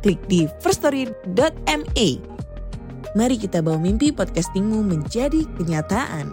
klik di firststory.me. Mari kita bawa mimpi podcastingmu menjadi kenyataan.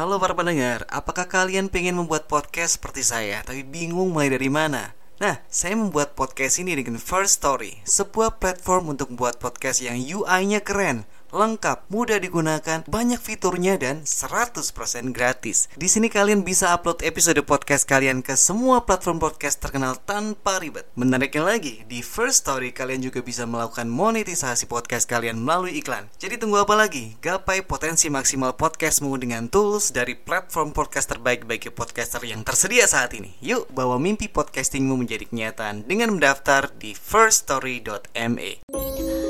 Halo para pendengar, apakah kalian pengen membuat podcast seperti saya tapi bingung mulai dari mana? Nah, saya membuat podcast ini dengan First Story, sebuah platform untuk membuat podcast yang UI-nya keren, lengkap, mudah digunakan, banyak fiturnya dan 100% gratis. Di sini kalian bisa upload episode podcast kalian ke semua platform podcast terkenal tanpa ribet. Menariknya lagi, di First Story kalian juga bisa melakukan monetisasi podcast kalian melalui iklan. Jadi tunggu apa lagi? Gapai potensi maksimal podcastmu dengan tools dari platform podcast terbaik bagi podcaster yang tersedia saat ini. Yuk, bawa mimpi podcastingmu menjadi kenyataan dengan mendaftar di firststory.me.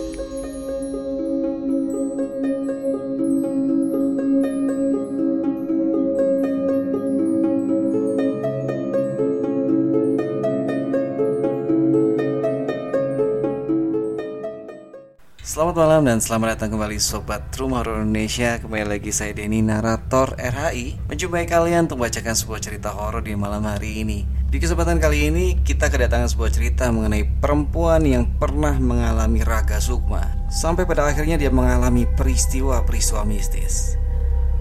Selamat malam dan selamat datang kembali Sobat Rumah Horor Indonesia. Kembali lagi saya Denny, narator RHI Menjumpai kalian untuk membacakan sebuah cerita horor di malam hari ini. Di kesempatan kali ini kita kedatangan sebuah cerita mengenai perempuan yang pernah mengalami raga sukma. Sampai pada akhirnya dia mengalami peristiwa-peristiwa mistis.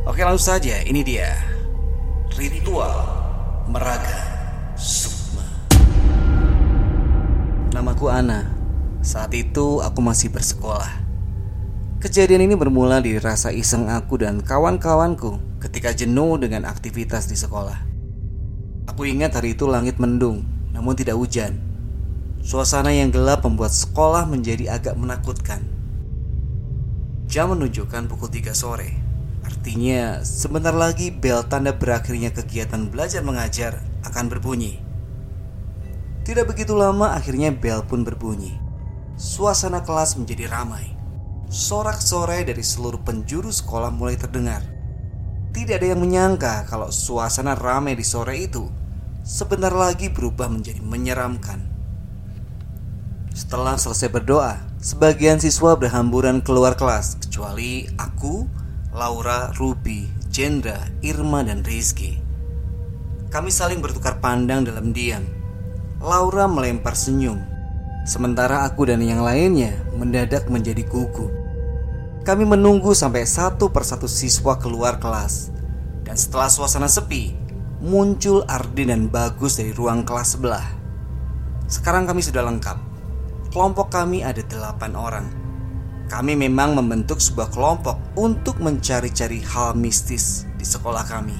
Oke langsung saja, ini dia. Ritual Meraga Sukma. Namaku Ana saat itu aku masih bersekolah. Kejadian ini bermula dari rasa iseng aku dan kawan-kawanku ketika jenuh dengan aktivitas di sekolah. Aku ingat hari itu langit mendung, namun tidak hujan. Suasana yang gelap membuat sekolah menjadi agak menakutkan. Jam menunjukkan pukul 3 sore. Artinya, sebentar lagi bel tanda berakhirnya kegiatan belajar mengajar akan berbunyi. Tidak begitu lama akhirnya bel pun berbunyi. Suasana kelas menjadi ramai. Sorak-sorai dari seluruh penjuru sekolah mulai terdengar. Tidak ada yang menyangka kalau suasana ramai di sore itu sebentar lagi berubah menjadi menyeramkan. Setelah selesai berdoa, sebagian siswa berhamburan keluar kelas kecuali aku, Laura, Ruby, Jendra, Irma, dan Rizky. Kami saling bertukar pandang dalam diam. Laura melempar senyum Sementara aku dan yang lainnya mendadak menjadi gugup. Kami menunggu sampai satu persatu siswa keluar kelas. Dan setelah suasana sepi, muncul Ardi dan Bagus dari ruang kelas sebelah. Sekarang kami sudah lengkap. Kelompok kami ada delapan orang. Kami memang membentuk sebuah kelompok untuk mencari-cari hal mistis di sekolah kami.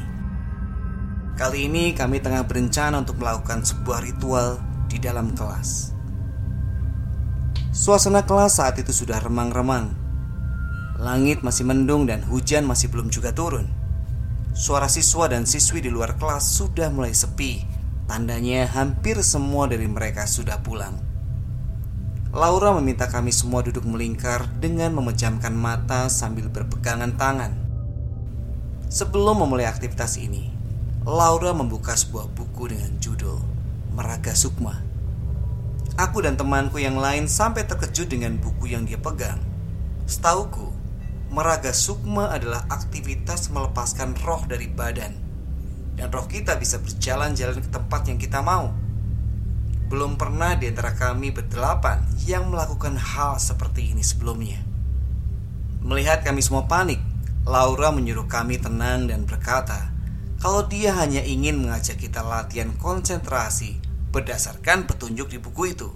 Kali ini kami tengah berencana untuk melakukan sebuah ritual di dalam kelas. Suasana kelas saat itu sudah remang-remang. Langit masih mendung dan hujan masih belum juga turun. Suara siswa dan siswi di luar kelas sudah mulai sepi. Tandanya hampir semua dari mereka sudah pulang. Laura meminta kami semua duduk melingkar dengan memejamkan mata sambil berpegangan tangan. Sebelum memulai aktivitas ini, Laura membuka sebuah buku dengan judul Meraga Sukma. Aku dan temanku yang lain sampai terkejut dengan buku yang dia pegang. Setauku, meraga sukma adalah aktivitas melepaskan roh dari badan. Dan roh kita bisa berjalan-jalan ke tempat yang kita mau. Belum pernah di antara kami berdelapan yang melakukan hal seperti ini sebelumnya. Melihat kami semua panik, Laura menyuruh kami tenang dan berkata, kalau dia hanya ingin mengajak kita latihan konsentrasi berdasarkan petunjuk di buku itu.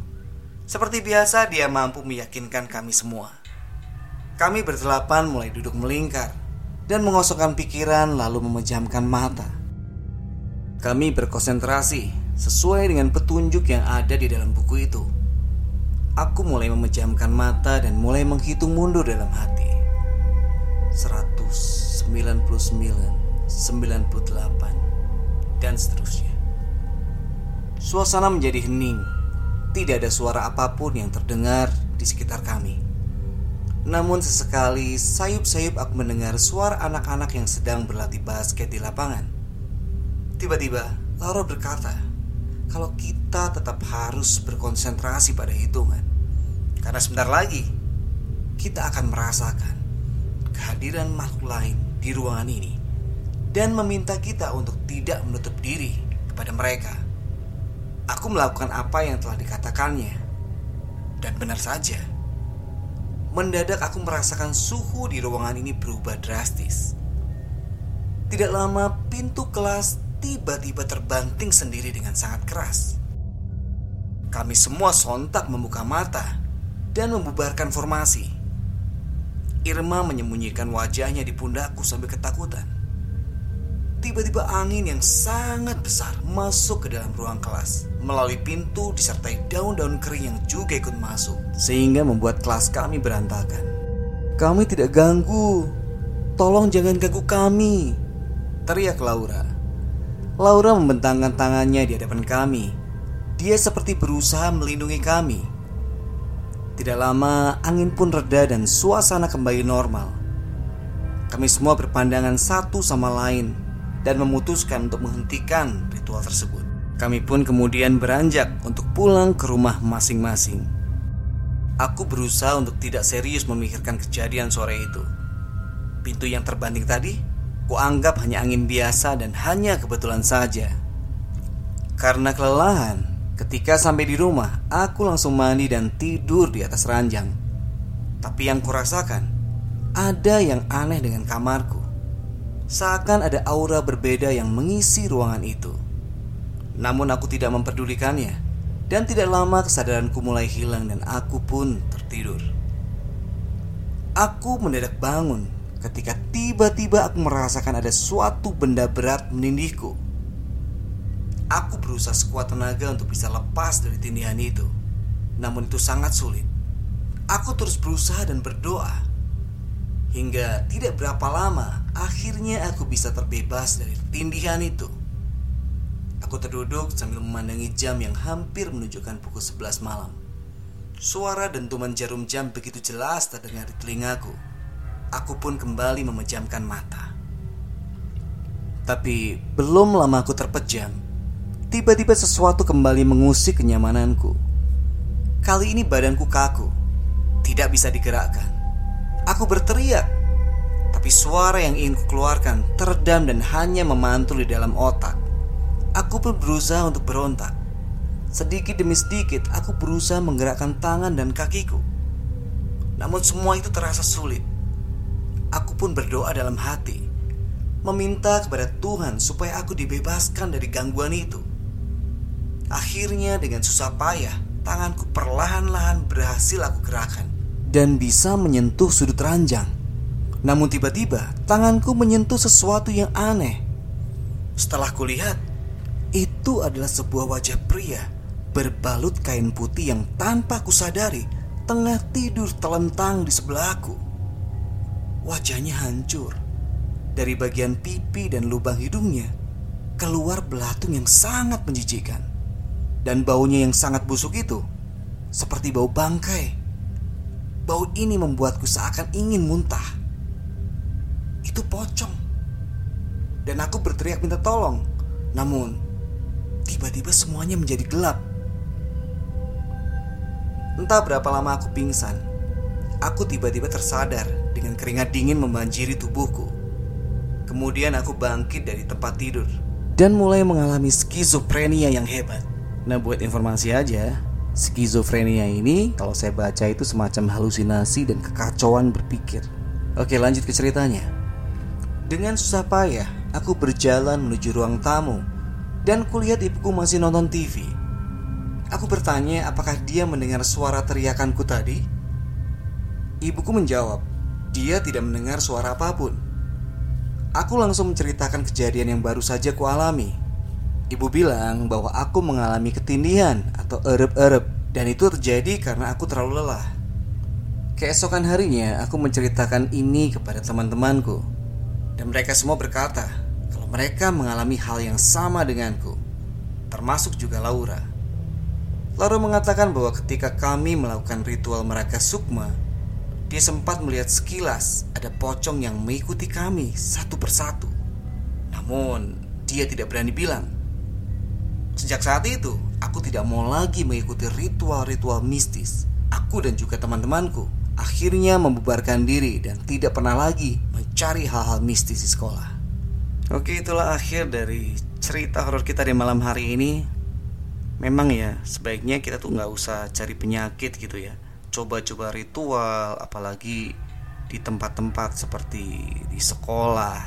Seperti biasa, dia mampu meyakinkan kami semua. Kami berdelapan mulai duduk melingkar dan mengosongkan pikiran, lalu memejamkan mata. Kami berkonsentrasi sesuai dengan petunjuk yang ada di dalam buku itu. Aku mulai memejamkan mata dan mulai menghitung mundur dalam hati. 199, 98, dan seterusnya. Suasana menjadi hening. Tidak ada suara apa pun yang terdengar di sekitar kami. Namun sesekali sayup-sayup aku mendengar suara anak-anak yang sedang berlatih basket di lapangan. Tiba-tiba Laura berkata, kalau kita tetap harus berkonsentrasi pada hitungan. Karena sebentar lagi kita akan merasakan kehadiran makhluk lain di ruangan ini dan meminta kita untuk tidak menutup diri kepada mereka. Aku melakukan apa yang telah dikatakannya, dan benar saja. Mendadak aku merasakan suhu di ruangan ini berubah drastis. Tidak lama pintu kelas tiba-tiba terbanting sendiri dengan sangat keras. Kami semua sontak membuka mata dan membubarkan formasi. Irma menyembunyikan wajahnya di pundakku sambil ketakutan. Tiba-tiba angin yang sangat besar masuk ke dalam ruang kelas melalui pintu disertai daun-daun kering yang juga ikut masuk sehingga membuat kelas kami berantakan. Kami tidak ganggu. Tolong jangan ganggu kami. Teriak Laura. Laura membentangkan tangannya di hadapan kami. Dia seperti berusaha melindungi kami. Tidak lama angin pun reda dan suasana kembali normal. Kami semua berpandangan satu sama lain dan memutuskan untuk menghentikan ritual tersebut. Kami pun kemudian beranjak untuk pulang ke rumah masing-masing. Aku berusaha untuk tidak serius memikirkan kejadian sore itu. Pintu yang terbanting tadi, kuanggap hanya angin biasa dan hanya kebetulan saja. Karena kelelahan, ketika sampai di rumah, aku langsung mandi dan tidur di atas ranjang. Tapi yang kurasakan, ada yang aneh dengan kamarku. Seakan ada aura berbeda yang mengisi ruangan itu. Namun aku tidak memperdulikannya Dan tidak lama kesadaranku mulai hilang dan aku pun tertidur. Aku mendadak bangun ketika tiba-tiba aku merasakan ada suatu benda berat menindihku. Aku berusaha sekuat tenaga untuk bisa lepas dari tindihan itu Namun itu sangat sulit. Aku terus berusaha dan berdoa Hingga tidak berapa lama Akhirnya aku bisa terbebas dari tindihan itu. Aku terduduk sambil memandangi jam yang hampir menunjukkan pukul 11 malam. Suara dentuman jarum jam begitu jelas terdengar di telingaku. Aku pun kembali memejamkan mata. Tapi belum lama aku terpejam Tiba-tiba sesuatu kembali mengusik kenyamananku. Kali ini badanku kaku Tidak bisa digerakkan Aku berteriak tapi suara yang ingin kukeluarkan teredam dan hanya memantul di dalam otak. Aku pun berusaha untuk berontak. Sedikit demi sedikit aku berusaha menggerakkan tangan dan kakiku. Namun semua itu terasa sulit. Aku pun berdoa dalam hati, meminta kepada Tuhan supaya aku dibebaskan dari gangguan itu. Akhirnya dengan susah payah, tanganku perlahan-lahan berhasil aku gerakan dan bisa menyentuh sudut ranjang. Namun tiba-tiba tanganku menyentuh sesuatu yang aneh. Setelah kulihat, itu adalah sebuah wajah pria berbalut kain putih yang tanpa kusadari tengah tidur telentang di sebelahku. Wajahnya hancur. Dari bagian pipi dan lubang hidungnya keluar belatung yang sangat menjijikan. Dan baunya yang sangat busuk itu seperti bau bangkai. Bau ini membuatku seakan ingin muntah itu pocong. Dan aku berteriak minta tolong. Namun, tiba-tiba semuanya menjadi gelap. Entah berapa lama aku pingsan, aku tiba-tiba tersadar dengan keringat dingin membanjiri tubuhku. Kemudian aku bangkit dari tempat tidur dan mulai mengalami skizofrenia yang hebat. Nah, buat informasi aja, skizofrenia ini kalau saya baca itu semacam halusinasi dan kekacauan berpikir. Oke, lanjut ke ceritanya. Dengan susah payah, aku berjalan menuju ruang tamu dan kulihat ibuku masih nonton TV. Aku bertanya apakah dia mendengar suara teriakanku tadi. Ibuku menjawab, dia tidak mendengar suara apa pun. Aku langsung menceritakan kejadian yang baru saja kualami. Ibu bilang bahwa aku mengalami ketindihan atau erep-erep dan itu terjadi karena aku terlalu lelah. Keesokan harinya aku menceritakan ini kepada teman-temanku dan mereka semua berkata kalau mereka mengalami hal yang sama denganku. termasuk juga Laura. Laura mengatakan bahwa ketika kami melakukan ritual meraga sukma, dia sempat melihat sekilas ada pocong yang mengikuti kami satu persatu. Namun, dia tidak berani bilang. Sejak saat itu, aku tidak mau lagi mengikuti ritual-ritual mistis. Aku dan juga teman-temanku akhirnya membubarkan diri dan tidak pernah lagi mencari hal-hal mistis di sekolah. Oke, itulah akhir dari cerita horor kita di malam hari ini. Memang ya, sebaiknya kita tuh nggak usah cari penyakit gitu ya. Coba-coba ritual, apalagi di tempat-tempat seperti di sekolah,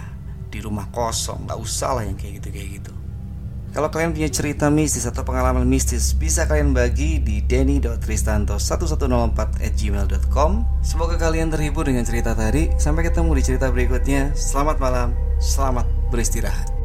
di rumah kosong, nggak usah lah yang kayak gitu kayak gitu. Kalau kalian punya cerita mistis atau pengalaman mistis, bisa kalian bagi di denny.tristanto1104 at gmail.com Semoga kalian terhibur dengan cerita tadi. Sampai ketemu di cerita berikutnya. Selamat malam, selamat beristirahat.